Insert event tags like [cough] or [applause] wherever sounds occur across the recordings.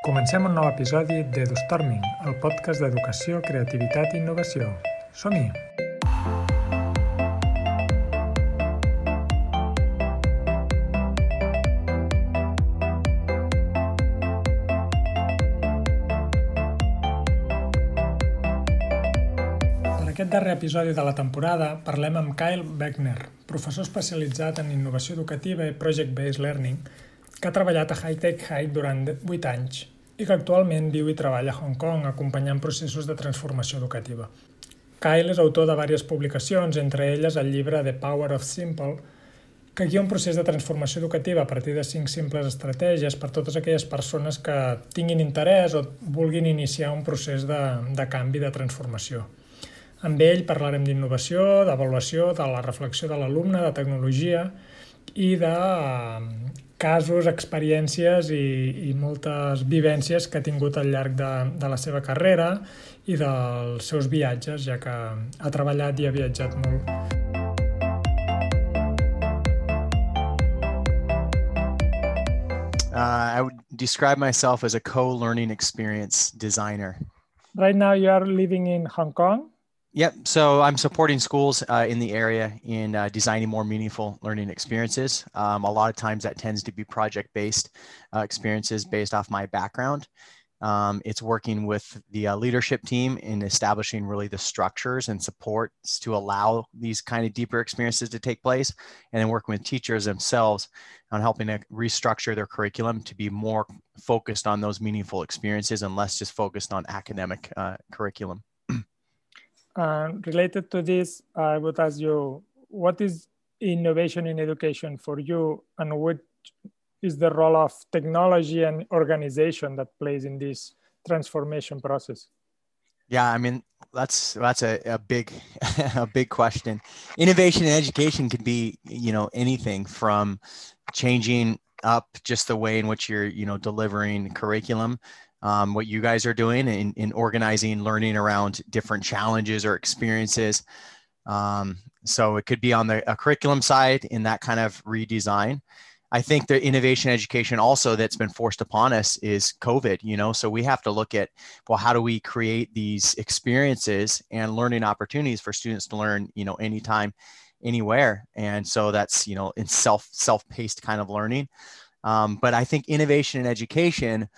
Comencem un nou episodi d'EduStorming, el podcast d'educació, creativitat i innovació. Som-hi! Per aquest darrer episodi de la temporada parlem amb Kyle Beckner, professor especialitzat en innovació educativa i project-based learning, que ha treballat a High Tech High durant 8 anys i que actualment viu i treballa a Hong Kong acompanyant processos de transformació educativa. Kyle és autor de diverses publicacions, entre elles el llibre The Power of Simple, que guia un procés de transformació educativa a partir de cinc simples estratègies per totes aquelles persones que tinguin interès o vulguin iniciar un procés de, de canvi, de transformació. Amb ell parlarem d'innovació, d'avaluació, de la reflexió de l'alumne, de tecnologia i de casos, experiències i, i moltes vivències que ha tingut al llarg de, de la seva carrera i dels seus viatges, ja que ha treballat i ha viatjat molt. Uh, I would describe myself as a co-learning experience designer. Right now you are living in Hong Kong. Yep. So I'm supporting schools uh, in the area in uh, designing more meaningful learning experiences. Um, a lot of times that tends to be project-based uh, experiences based off my background. Um, it's working with the uh, leadership team in establishing really the structures and supports to allow these kind of deeper experiences to take place, and then working with teachers themselves on helping to restructure their curriculum to be more focused on those meaningful experiences and less just focused on academic uh, curriculum. Uh, related to this, I would ask you, what is innovation in education for you, and what is the role of technology and organization that plays in this transformation process? Yeah, I mean that's that's a, a big [laughs] a big question. Innovation in education could be you know anything from changing up just the way in which you're you know delivering curriculum um, what you guys are doing in, in organizing learning around different challenges or experiences um, so it could be on the curriculum side in that kind of redesign I think the innovation education also that's been forced upon us is COVID, you know, so we have to look at, well, how do we create these experiences and learning opportunities for students to learn, you know, anytime, anywhere. And so that's, you know, in self, self-paced kind of learning. Um, but I think innovation in education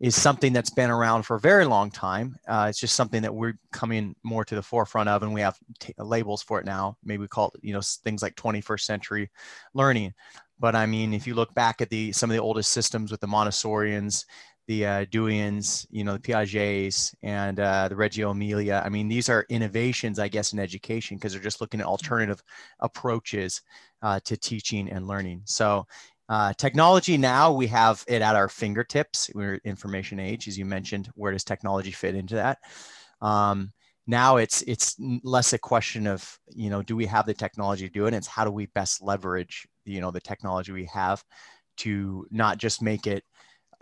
is something that's been around for a very long time. Uh, it's just something that we're coming more to the forefront of, and we have t- labels for it now. Maybe we call it, you know, things like 21st century learning. But I mean, if you look back at the some of the oldest systems with the Montessorians, the uh, Deweyians, you know, the Piagets and uh, the Reggio Emilia. I mean, these are innovations, I guess, in education because they're just looking at alternative approaches uh, to teaching and learning. So, uh, technology now we have it at our fingertips. We're information age, as you mentioned. Where does technology fit into that? Um, now it's it's less a question of you know do we have the technology to do it it's how do we best leverage you know the technology we have to not just make it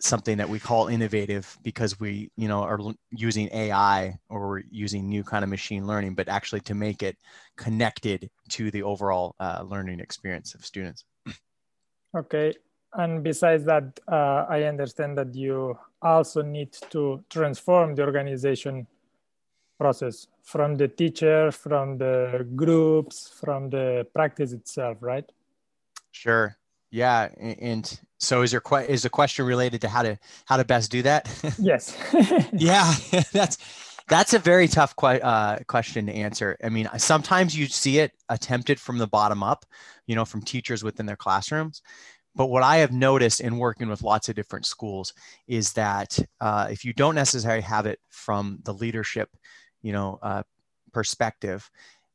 something that we call innovative because we you know are using ai or using new kind of machine learning but actually to make it connected to the overall uh, learning experience of students okay and besides that uh, i understand that you also need to transform the organization process from the teacher, from the groups, from the practice itself, right? Sure. Yeah. And so is your que- is the question related to how to how to best do that? [laughs] Yes. [laughs] yeah, [laughs] that's that's a very tough que- uh, question to answer. I mean, sometimes you see it attempted from the bottom up, you know, from teachers within their classrooms. But what I have noticed in working with lots of different schools is that uh, if you don't necessarily have it from the leadership you know uh, perspective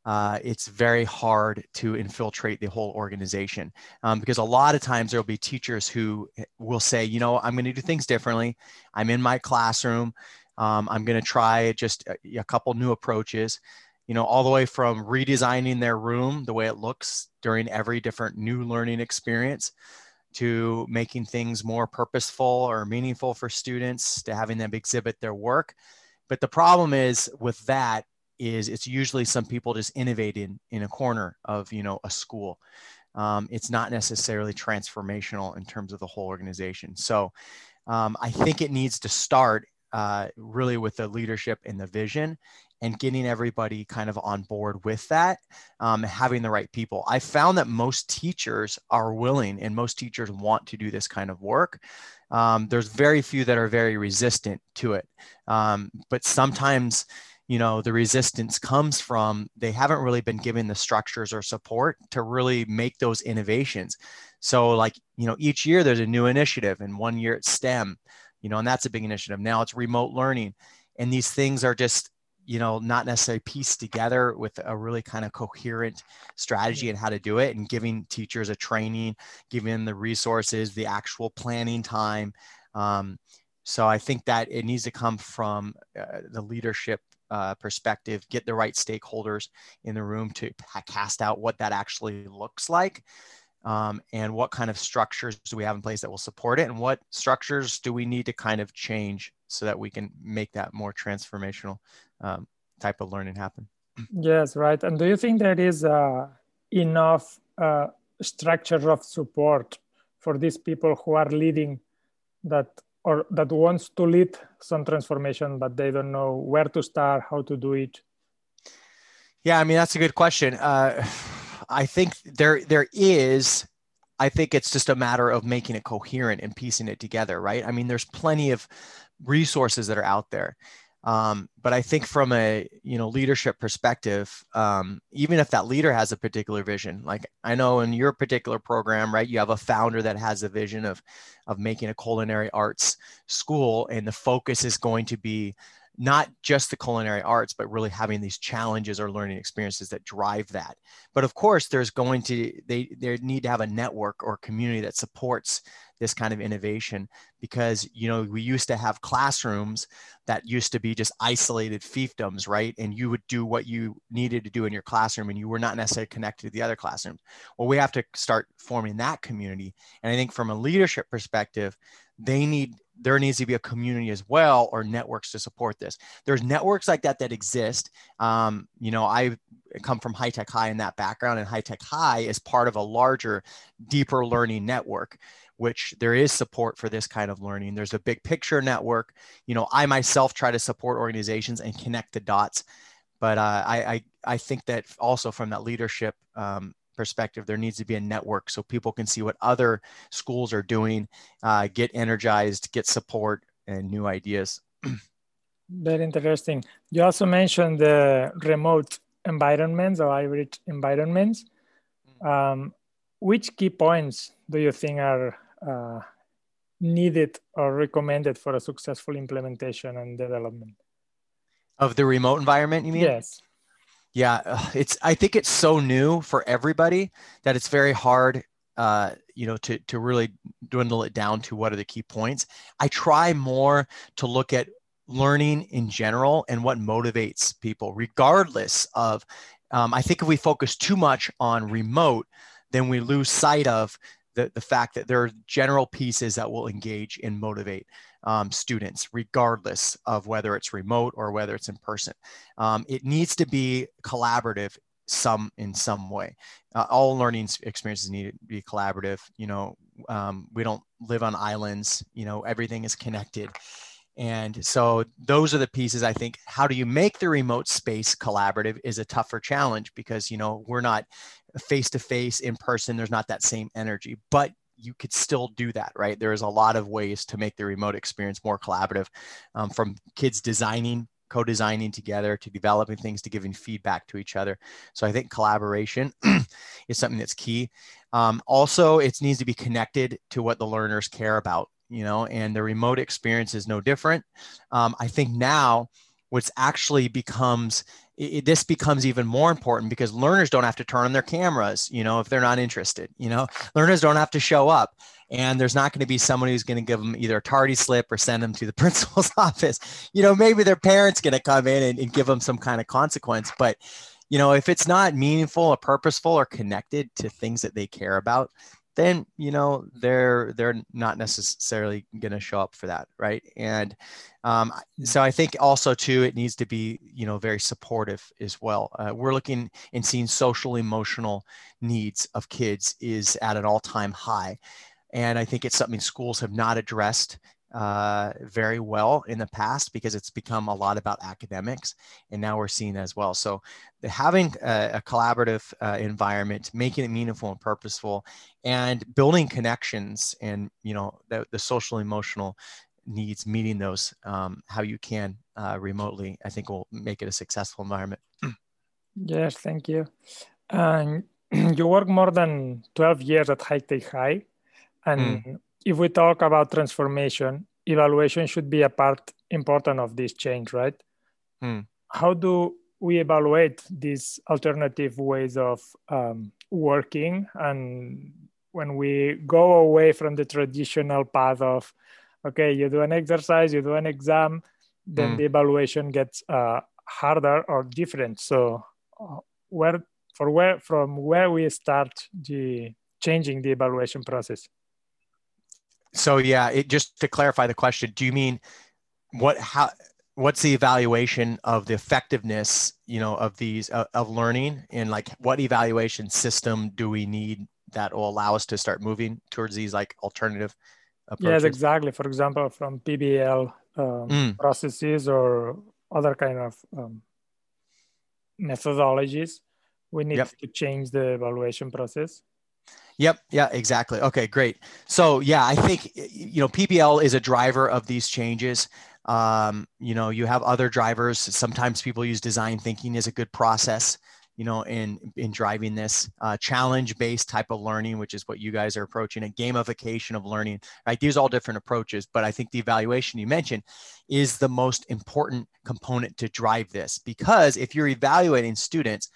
uh, it's very hard to infiltrate the whole organization um, because a lot of times there will be teachers who will say you know i'm going to do things differently i'm in my classroom um, i'm going to try just a, a couple new approaches you know all the way from redesigning their room the way it looks during every different new learning experience to making things more purposeful or meaningful for students to having them exhibit their work but the problem is with that is it's usually some people just innovating in a corner of you know a school. um, it's not necessarily transformational in terms of the whole organization. So um, I think it needs to start uh, really with the leadership and the vision and getting everybody kind of on board with that, um, having the right people. I found that most teachers are willing and most teachers want to do this kind of work. Um, there's very few that are very resistant to it. Um, but sometimes, you know, the resistance comes from they haven't really been given the structures or support to really make those innovations. So, like, you know, each year there's a new initiative, and one year it's STEM, you know, and that's a big initiative. Now it's remote learning. And these things are just you know not necessarily pieced together with a really kind of coherent strategy and how to do it and giving teachers a training giving them the resources the actual planning time um, so i think that it needs to come from uh, the leadership uh, perspective get the right stakeholders in the room to cast out what that actually looks like um, and what kind of structures do we have in place that will support it and what structures do we need to kind of change so that we can make that more transformational um, type of learning happen. Yes, right. And do you think there is uh, enough uh, structure of support for these people who are leading that or that wants to lead some transformation, but they don't know where to start, how to do it? Yeah, I mean that's a good question. Uh, I think there there is. I think it's just a matter of making it coherent and piecing it together, right? I mean, there's plenty of resources that are out there. Um, but I think from a you know leadership perspective, um, even if that leader has a particular vision, like I know in your particular program, right, you have a founder that has a vision of of making a culinary arts school, and the focus is going to be not just the culinary arts, but really having these challenges or learning experiences that drive that. But of course, there's going to they they need to have a network or community that supports this kind of innovation because you know we used to have classrooms that used to be just isolated fiefdoms right? And you would do what you needed to do in your classroom and you were not necessarily connected to the other classrooms. Well we have to start forming that community. And i think from a leadership perspective they need there needs to be a community as well or networks to support this. There's networks like that that exist. Um, you know i come from high tech high in that background and high tech high is part of a larger deeper learning network which there is support for this kind of learning. There's a big picture network. You know i myself try to support organizations and connect the dots but uh, I, I, I think that also from that leadership um, perspective, there needs to be a network so people can see what other schools are doing, uh, get energized, get support, and new ideas. Very interesting. You also mentioned the remote environments or hybrid environments. Mm. Um, which key points do you think are uh, needed or recommended for a successful implementation and development? Of the remote environment, you mean? Yes. Yeah, it's. I think it's so new for everybody that it's very hard, uh, you know, to to really dwindle it down to what are the key points. I try more to look at learning in general and what motivates people, regardless of. Um, I think if we focus too much on remote, then we lose sight of the, the fact that there are general pieces that will engage and motivate um, students, regardless of whether it's remote or whether it's in person. Um, it needs to be collaborative some in some way. Uh, all learning experiences need to be collaborative. You know, um, we don't live on islands. You know, everything is connected. And so those are the pieces I think. How do you make the remote space collaborative is a tougher challenge because you know we're not face to face in person. There's not that same energy, but you could still do that, right? There's a lot of ways to make the remote experience more collaborative, um, from kids designing, co-designing together, to developing things, to giving feedback to each other. So I think collaboration [clears throat] is something that's key. Um, also, it needs to be connected to what the learners care about, you know, and the remote experience is no different. Um, I think now what's actually becomes it, this becomes even more important because learners don't have to turn on their cameras you know if they're not interested you know? Learners don't have to show up and there's not going to be someone who's going to give them either a tardy slip or send them to the [laughs] principal's [laughs] office. You know maybe their parents going to come in and, and give them some kind of consequence but you know if it's not meaningful or purposeful or connected to things that they care about then you know they're they're not necessarily going to show up for that right? And um, so i think also too it needs to be you know very supportive as well. Uh, we're looking and seeing social emotional needs of kids is at an all-time high. And i think it's something schools have not addressed uh, very well in the past because it's become a lot about academics, and now we're seeing as well. So, having a, a collaborative uh, environment, making it meaningful and purposeful, and building connections, and you know the, the social emotional needs, meeting those um, how you can uh, remotely, I think will make it a successful environment. yes, thank you. And [clears throat] you work more than 12 years at High Tech High. And mm if we talk about transformation, evaluation should be a part important of this change, right? Hmm. How do we evaluate these alternative ways of um, working and when we go away from the traditional path of okay you do an exercise you do an exam then mm. the evaluation gets uh, harder or different so uh, where for where from where we start the changing the evaluation process so yeah, it just to clarify the question, do you mean what how what's the evaluation of the effectiveness, you know, of these uh, of learning and like what evaluation system do we need that will allow us to start moving towards these like alternative approaches? Yes, exactly. For example, from PBL um, mm. processes or other kind of um, methodologies, we need yep. to change the evaluation process. Yep. Yeah, exactly. Okay, great. So yeah, I think, you know, PBL is a driver of these changes. Um, you know, you have other drivers. Sometimes people use design thinking as a good process, you know, in, in driving this uh, challenge based type of learning, which is what you guys are approaching a gamification of learning, right? These are all different approaches, but I think the evaluation you mentioned is the most important component to drive this because if you're evaluating students,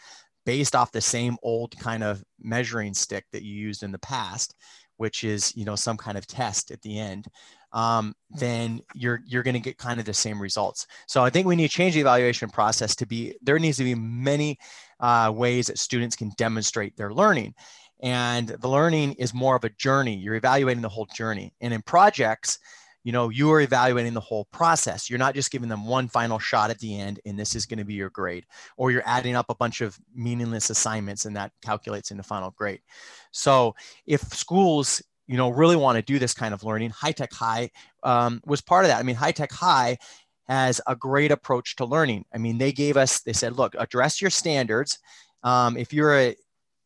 based off the same old kind of measuring stick that you used in the past which is you know some kind of test at the end um, then you're you're going to get kind of the same results. So i think we need to change the evaluation process to be there needs to be many uh, ways that students can demonstrate their learning. And the learning is more of a journey. You're evaluating the whole journey. And in projects you know you are evaluating the whole process. You're not just giving them one final shot at the end and this is going to be your grade or you're adding up a bunch of meaningless assignments and that calculates into final grade. So if schools you know really want to do this kind of learning high tech high um, was part of that. I mean high tech high has a great approach to learning. I mean they gave us they said look address your standards. Um, if you're a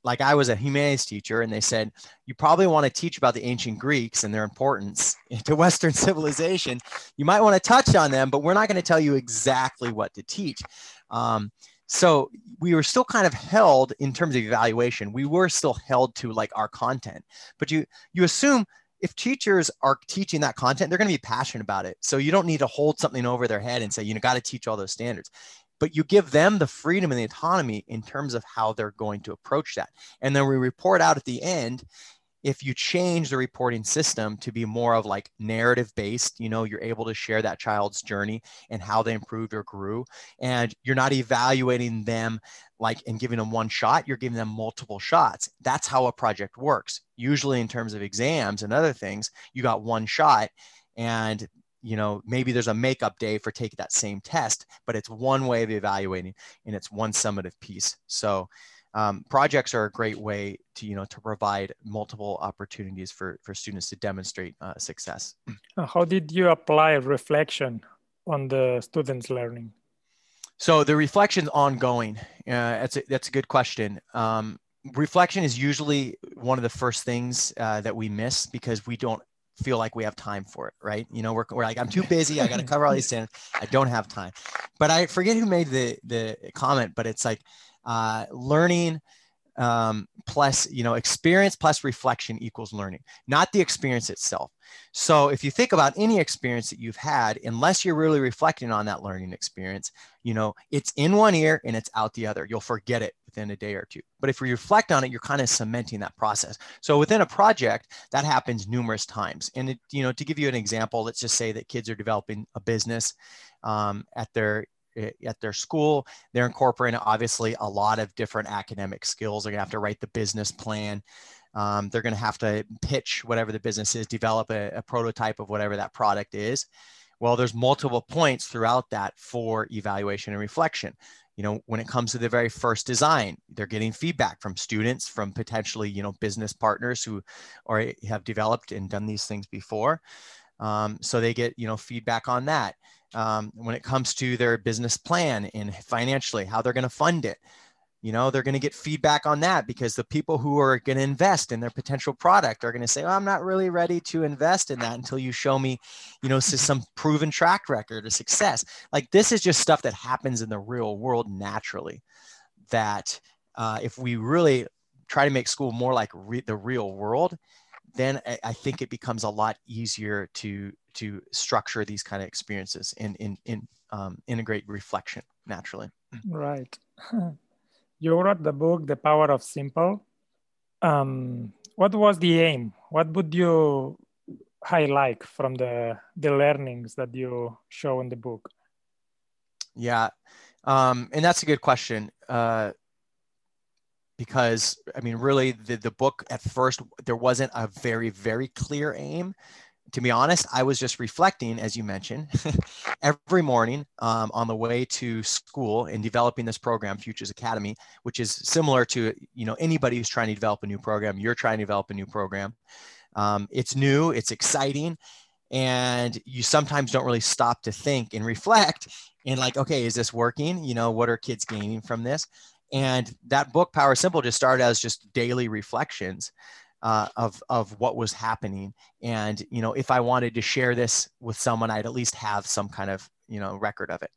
like I was a humanities teacher, and they said, you probably want to teach about the ancient Greeks and their importance [laughs] to Western civilization. You might want to touch on them, but we're not going to tell you exactly what to teach. Um, so we were still kind of held in terms of evaluation. We were still held to like our content, but you you assume if teachers are teaching that content, they're going to be passionate about it. So you don't need to hold something over their head and say, you know, got to teach all those standards but you give them the freedom and the autonomy in terms of how they're going to approach that. And then we report out at the end if you change the reporting system to be more of like narrative based, you know, you're able to share that child's journey and how they improved or grew. And you're not evaluating them like and giving them one shot, you're giving them multiple shots. That's how a project works. Usually, in terms of exams and other things, you got one shot and you know maybe there's a makeup day for taking that same test but it's one way of evaluating and it's one summative piece. So um, projects are a great way to you know to provide multiple opportunities for for students to demonstrate uh, success. Uh, how did you apply reflection on the students learning? So the reflection ongoing. Uh, that's a, that's a good question. Um, reflection is usually one of the first things uh, that we miss because we don't feel like we have time for it, right? You know, we're, we're like, I'm too [laughs] busy. I got to cover all these things. I don't have time. But I forget who made the the comment, but it's like uh, learning um, plus you know experience plus reflection equals learning not the experience itself. So if you think about any experience that you've had unless you're really reflecting on that learning experience you know it's in one ear and it's out the other. You'll forget it within a day or two. But if you reflect on it you're kind of cementing that process. So within a project that happens numerous times. And it, you know to give you an example let's just say that kids are developing a business um, at their at their school. They're incorporating obviously a lot of different academic skills. They're gonna have to write the business plan. Um, they're going to have to pitch whatever the business is, develop a, a prototype of whatever that product is. Well, there's multiple points throughout that for evaluation and reflection. You know, when it comes to the very first design, they're getting feedback from students, from potentially, you know, business partners who or have developed and done these things before. Um, so they get, you know, feedback on that. Um, when it comes to their business plan and financially, how they're going to fund it, you know they're going to get feedback on that because the people who are going to invest in their potential product are going to say oh, i'm not really ready to invest in that until you show me you know some proven track record of success. Like this is just stuff that happens in the real world naturally that uh, if we really try to make school more like re- the real world then I, I think it becomes a lot easier to to structure these kind of experiences and in, in, um, integrate reflection naturally. Right. [laughs] You wrote the book the power of simple. Um, what was the aim? What would you highlight from the the learnings that you show in the book? Yeah um, and that's a good question. Uh, because i mean really the, the book at first there wasn't a very very clear aim to be honest, I was just reflecting, as you mentioned, [laughs] every morning um, on the way to school and developing this program, Futures Academy, which is similar to you know anybody who's trying to develop a new program. You're trying to develop a new program. Um, it's new, it's exciting, and you sometimes don't really stop to think and reflect. And like, okay, is this working? You know, what are kids gaining from this? And that book, Power Simple, just started as just daily reflections uh, of of what was happening. And you know, if I wanted to share this with someone, I'd at least have some kind of you know record of it.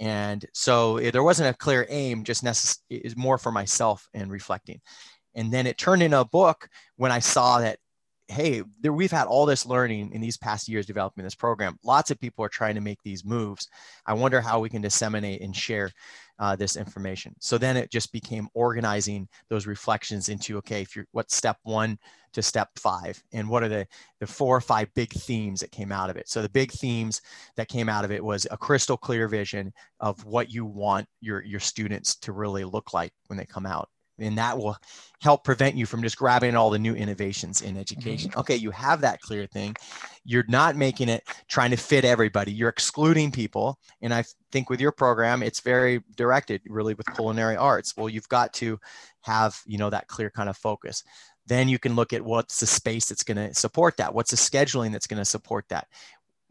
And so it, there wasn't a clear aim, just necess- is more for myself and reflecting. And then it turned into a book when I saw that hey, there, we've had all this learning in these past years developing this program. Lots of people are trying to make these moves. I wonder how we can disseminate and share uh, this information. So then it just became organizing those reflections into okay, if you're what's step one to step five, and what are the the four or five big themes that came out of it. So the big themes that came out of it was a crystal clear vision of what you want your your students to really look like when they come out and that will help prevent you from just grabbing all the new innovations in education. Mm-hmm. Okay, you have that clear thing. You're not making it trying to fit everybody. You're excluding people. And I think with your program, it's very directed really with culinary arts. Well, you've got to have, you know, that clear kind of focus. Then you can look at what's the space that's going to support that. What's the scheduling that's going to support that?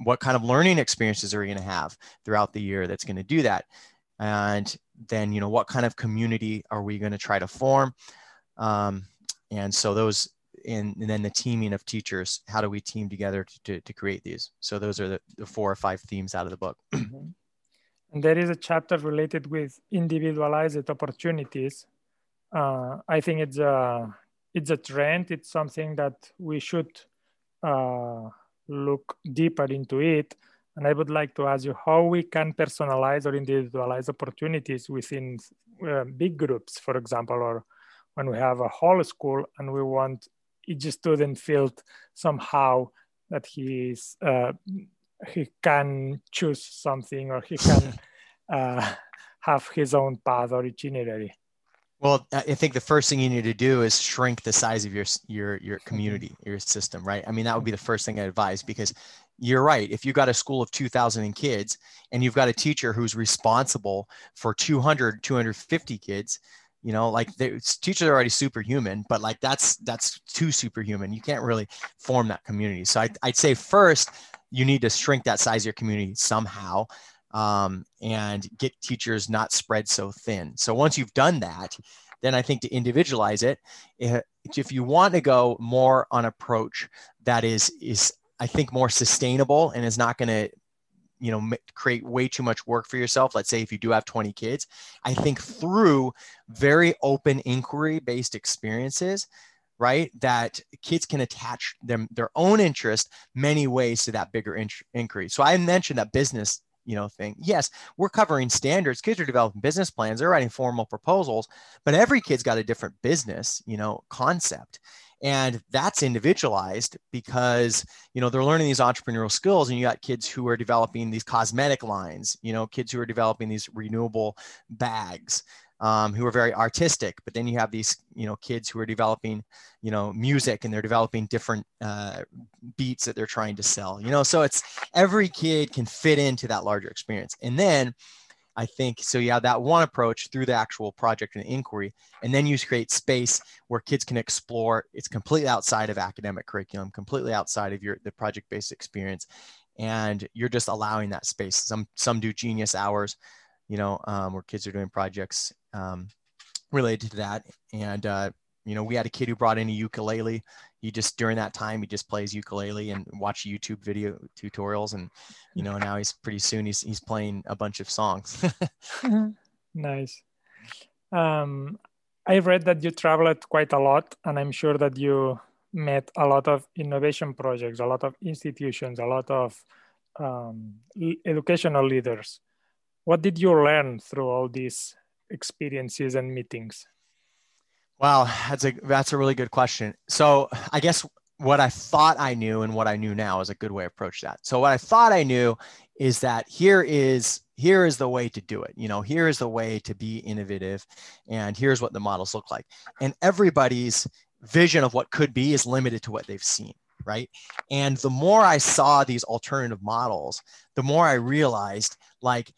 What kind of learning experiences are you going to have throughout the year that's going to do that? And then you know what kind of community are we going to try to form? Um, and so those and, and, then the teaming of teachers how do we team together to, to, to create these? So those are the, the, four or five themes out of the book. [clears throat] And there is a chapter related with individualized opportunities. Uh, i think it's a it's a trend. It's something that we should uh, look deeper into it and I would like to ask you how we can personalize or individualize opportunities within uh, big groups, for example, or when we have a whole school and we want each student feel somehow that he's uh, he can choose something or he can [laughs] uh, have his own path or itinerary. Well, I think the first thing you need to do is shrink the size of your your your mm-hmm. community, your system, right? I mean, that would be the first thing I advise because you're right. If you've got a school of 2000 kids and you've got a teacher who's responsible for 200, 250 kids, you know, like the teachers are already superhuman, but like that's, that's too superhuman. You can't really form that community. So I'd, I'd say first you need to shrink that size of your community somehow um, and get teachers not spread so thin. So once you've done that, then I think to individualize it, if you want to go more on approach that is is I think more sustainable and is not going to you know create way too much work for yourself let's say if you do have 20 kids i think through very open inquiry based experiences right that kids can attach them their own interest many ways to that bigger inquiry so i mentioned that business you know thing. Yes we're covering standards kids are developing business plans they're writing formal proposals but every kid's got a different business you know concept and that's individualized because you know they're learning these entrepreneurial skills and you got kids who are developing these cosmetic lines you know kids who are developing these renewable bags um, who are very artistic but then you have these you know kids who are developing you know music and they're developing different uh, beats that they're trying to sell you know so it's every kid can fit into that larger experience and then I think so. You have that one approach through the actual project and inquiry, and then you create space where kids can explore. It's completely outside of academic curriculum, completely outside of your the project-based experience, and you're just allowing that space. Some some do genius hours, you know, um, where kids are doing projects um, related to that, and uh, you know, we had a kid who brought in a ukulele. He just during that time he just plays ukulele and watch YouTube video tutorials, and you know now he's pretty soon he's he's playing a bunch of songs. [laughs] [laughs] nice. Um, I read that you traveled quite a lot, and I'm sure that you met a lot of innovation projects, a lot of institutions, a lot of um, educational leaders. What did you learn through all these experiences and meetings? Wow, that's a that's a really good question. So I guess what I thought I knew and what I knew now is a good way to approach that. So what I thought I knew is that here is here is the way to do it. You know, here is the way to be innovative, and here's what the models look like. And everybody's vision of what could be is limited to what they've seen, right? And the more I saw these alternative models, the more I realized like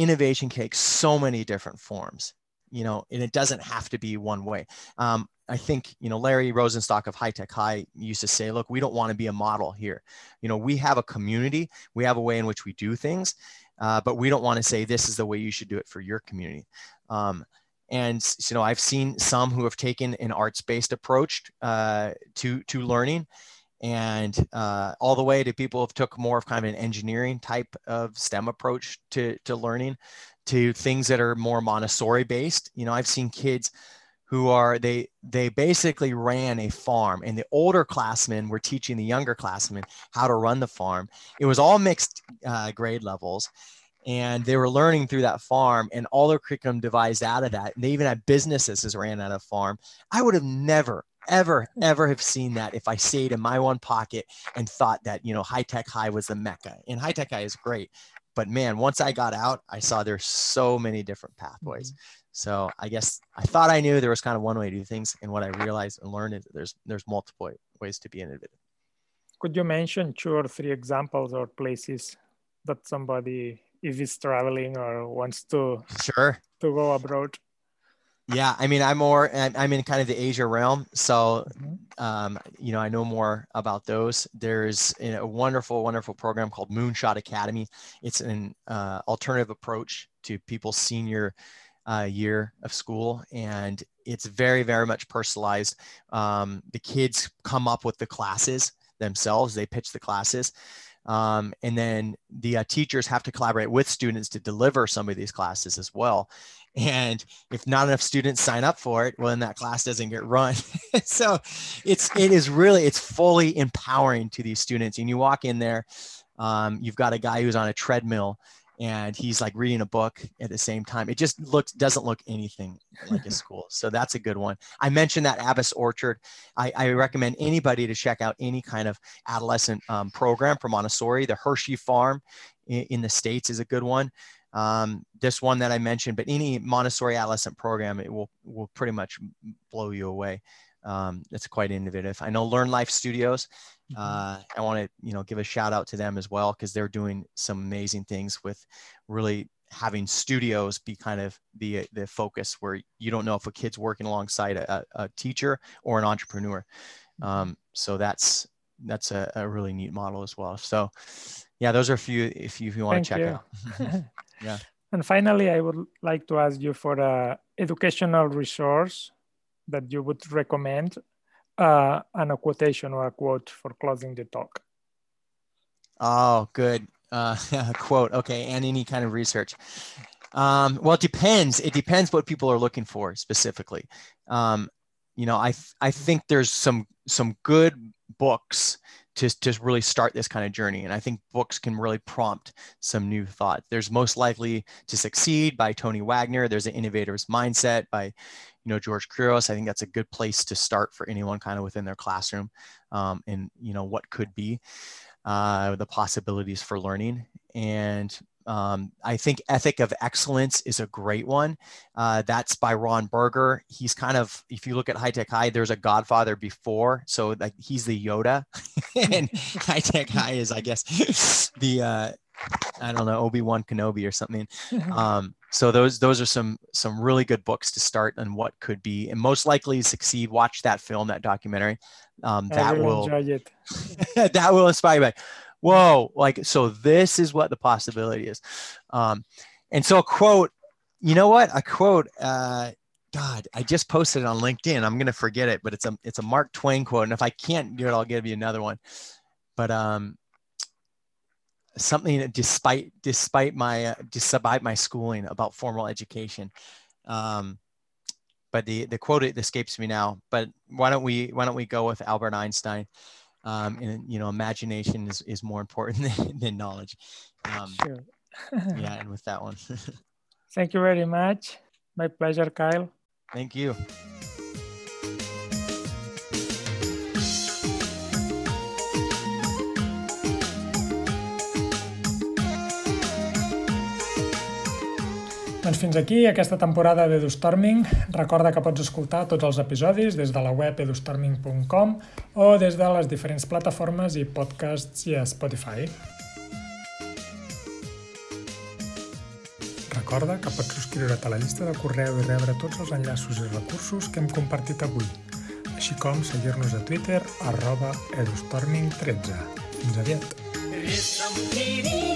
innovation takes so many different forms you know, and it doesn't have to be one way. Um, I think, you know, Larry Rosenstock of High Tech High used to say, look, we don't want to be a model here. You know, we have a community, we have a way in which we do things, uh, but we don't want to say this is the way you should do it for your community. Um, and you know, I've seen some who have taken an arts-based approach uh, to to learning, and uh, all the way to people who took more of kind of an engineering type of STEM approach to to learning to things that are more Montessori based. You know, I've seen kids who are they they basically ran a farm and the older classmen were teaching the younger classmen how to run the farm it was all mixed uh, grade levels and they were learning through that farm and all their curriculum devised out of that and they even had businesses as ran out of farm i would have never ever ever have seen that if i stayed in my one pocket and thought that you know high tech high was the mecca and high tech high is great but man, once I got out, I saw there's so many different pathways. Mm-hmm. So I guess I thought I knew there was kind of one way to do things, and what I realized and learned is that there's there's multiple ways to be innovative. Could you mention two or three examples or places that somebody, if he's traveling or wants to sure to go abroad? Yeah, I mean, I'm more, I'm in kind of the Asia realm. So, mm-hmm. um, you know, I know more about those. There's a wonderful, wonderful program called Moonshot Academy. It's an uh, alternative approach to people's senior uh, year of school. And it's very, very much personalized. Um, the kids come up with the classes themselves, they pitch the classes. Um, and then the uh, teachers have to collaborate with students to deliver some of these classes as well and if not enough students sign up for it well then that class doesn't get run. [laughs] So it's it is really it's fully empowering to these students. And you walk in there um, you've got a guy who's on a treadmill and he's like reading a book at the same time. It just looks doesn't look anything like a [laughs] school. So that's a good one. I mentioned that abbas orchard. I, I recommend anybody to check out any kind of adolescent um, program for montessori. The hershey farm in, in the states is a good one um, this one that I mentioned, but any Montessori adolescent program, it will will pretty much blow you away. Um, it's quite innovative. I know Learn Life Studios. Mm-hmm. Uh, I want to you know give a shout out to them as well because they're doing some amazing things with really having studios be kind of the the focus where you don't know if a kid's working alongside a, a teacher or an entrepreneur. Mm-hmm. Um, so that's that's a, a, really neat model as well. So yeah, those are a few if you, if you want Thank to check you. out. [laughs] [laughs] Yeah. And finally, I would like to ask you for a educational resource that you would recommend uh, and a quotation or a quote for closing the talk. Oh, good. Uh, [laughs] quote. Okay. And any kind of research. Um, well, it depends. It depends what people are looking for specifically. Um, you know, I, I think there's some, some good books to, to really start this kind of journey. And I think books can really prompt some new thought. There's Most Likely to Succeed by Tony Wagner. There's an Innovator's Mindset by, you know, George Couros. I think that's a good place to start for anyone kind of within their classroom um, and, you know, what could be. uh, the possibilities for learning. And um, I think Ethic of Excellence is a great one. Uh, that's by Ron Berger. He's kind of, if you look at High Tech High, there's a Godfather before, so like he's the Yoda, [laughs] and [laughs] High Tech High is, I guess, [laughs] the uh, I don't know Obi Wan Kenobi or something. Um, so those those are some some really good books to start on what could be and most likely succeed. Watch that film, that documentary. Um, that will, will that will inspire you whoa, like, so this is what the possibility is. Um, and so a quote, you know what? A quote, uh, God, I just posted it on LinkedIn. I'm gonna forget it, but it's a it's a Mark Twain quote. And if I can't do it, I'll give you another one. But um, something despite despite my uh, despite my schooling about formal education, um, but the the quote it escapes me now. But why don't we why don't we go with Albert Einstein? Um, and you know imagination is, is more important [laughs] than, than knowledge. Um, sure. [laughs] yeah and with that one. [laughs] Thank you very much. My pleasure kyle. Thank you Doncs fins aquí aquesta temporada d'EduStorming. Recorda que pots escoltar tots els episodis des de la web edustorming.com o des de les diferents plataformes i podcasts i a Spotify. Recorda que pots subscriure't a la llista de correu i rebre tots els enllaços i recursos que hem compartit avui, així com seguir-nos a Twitter arroba edustorming13. Fins aviat!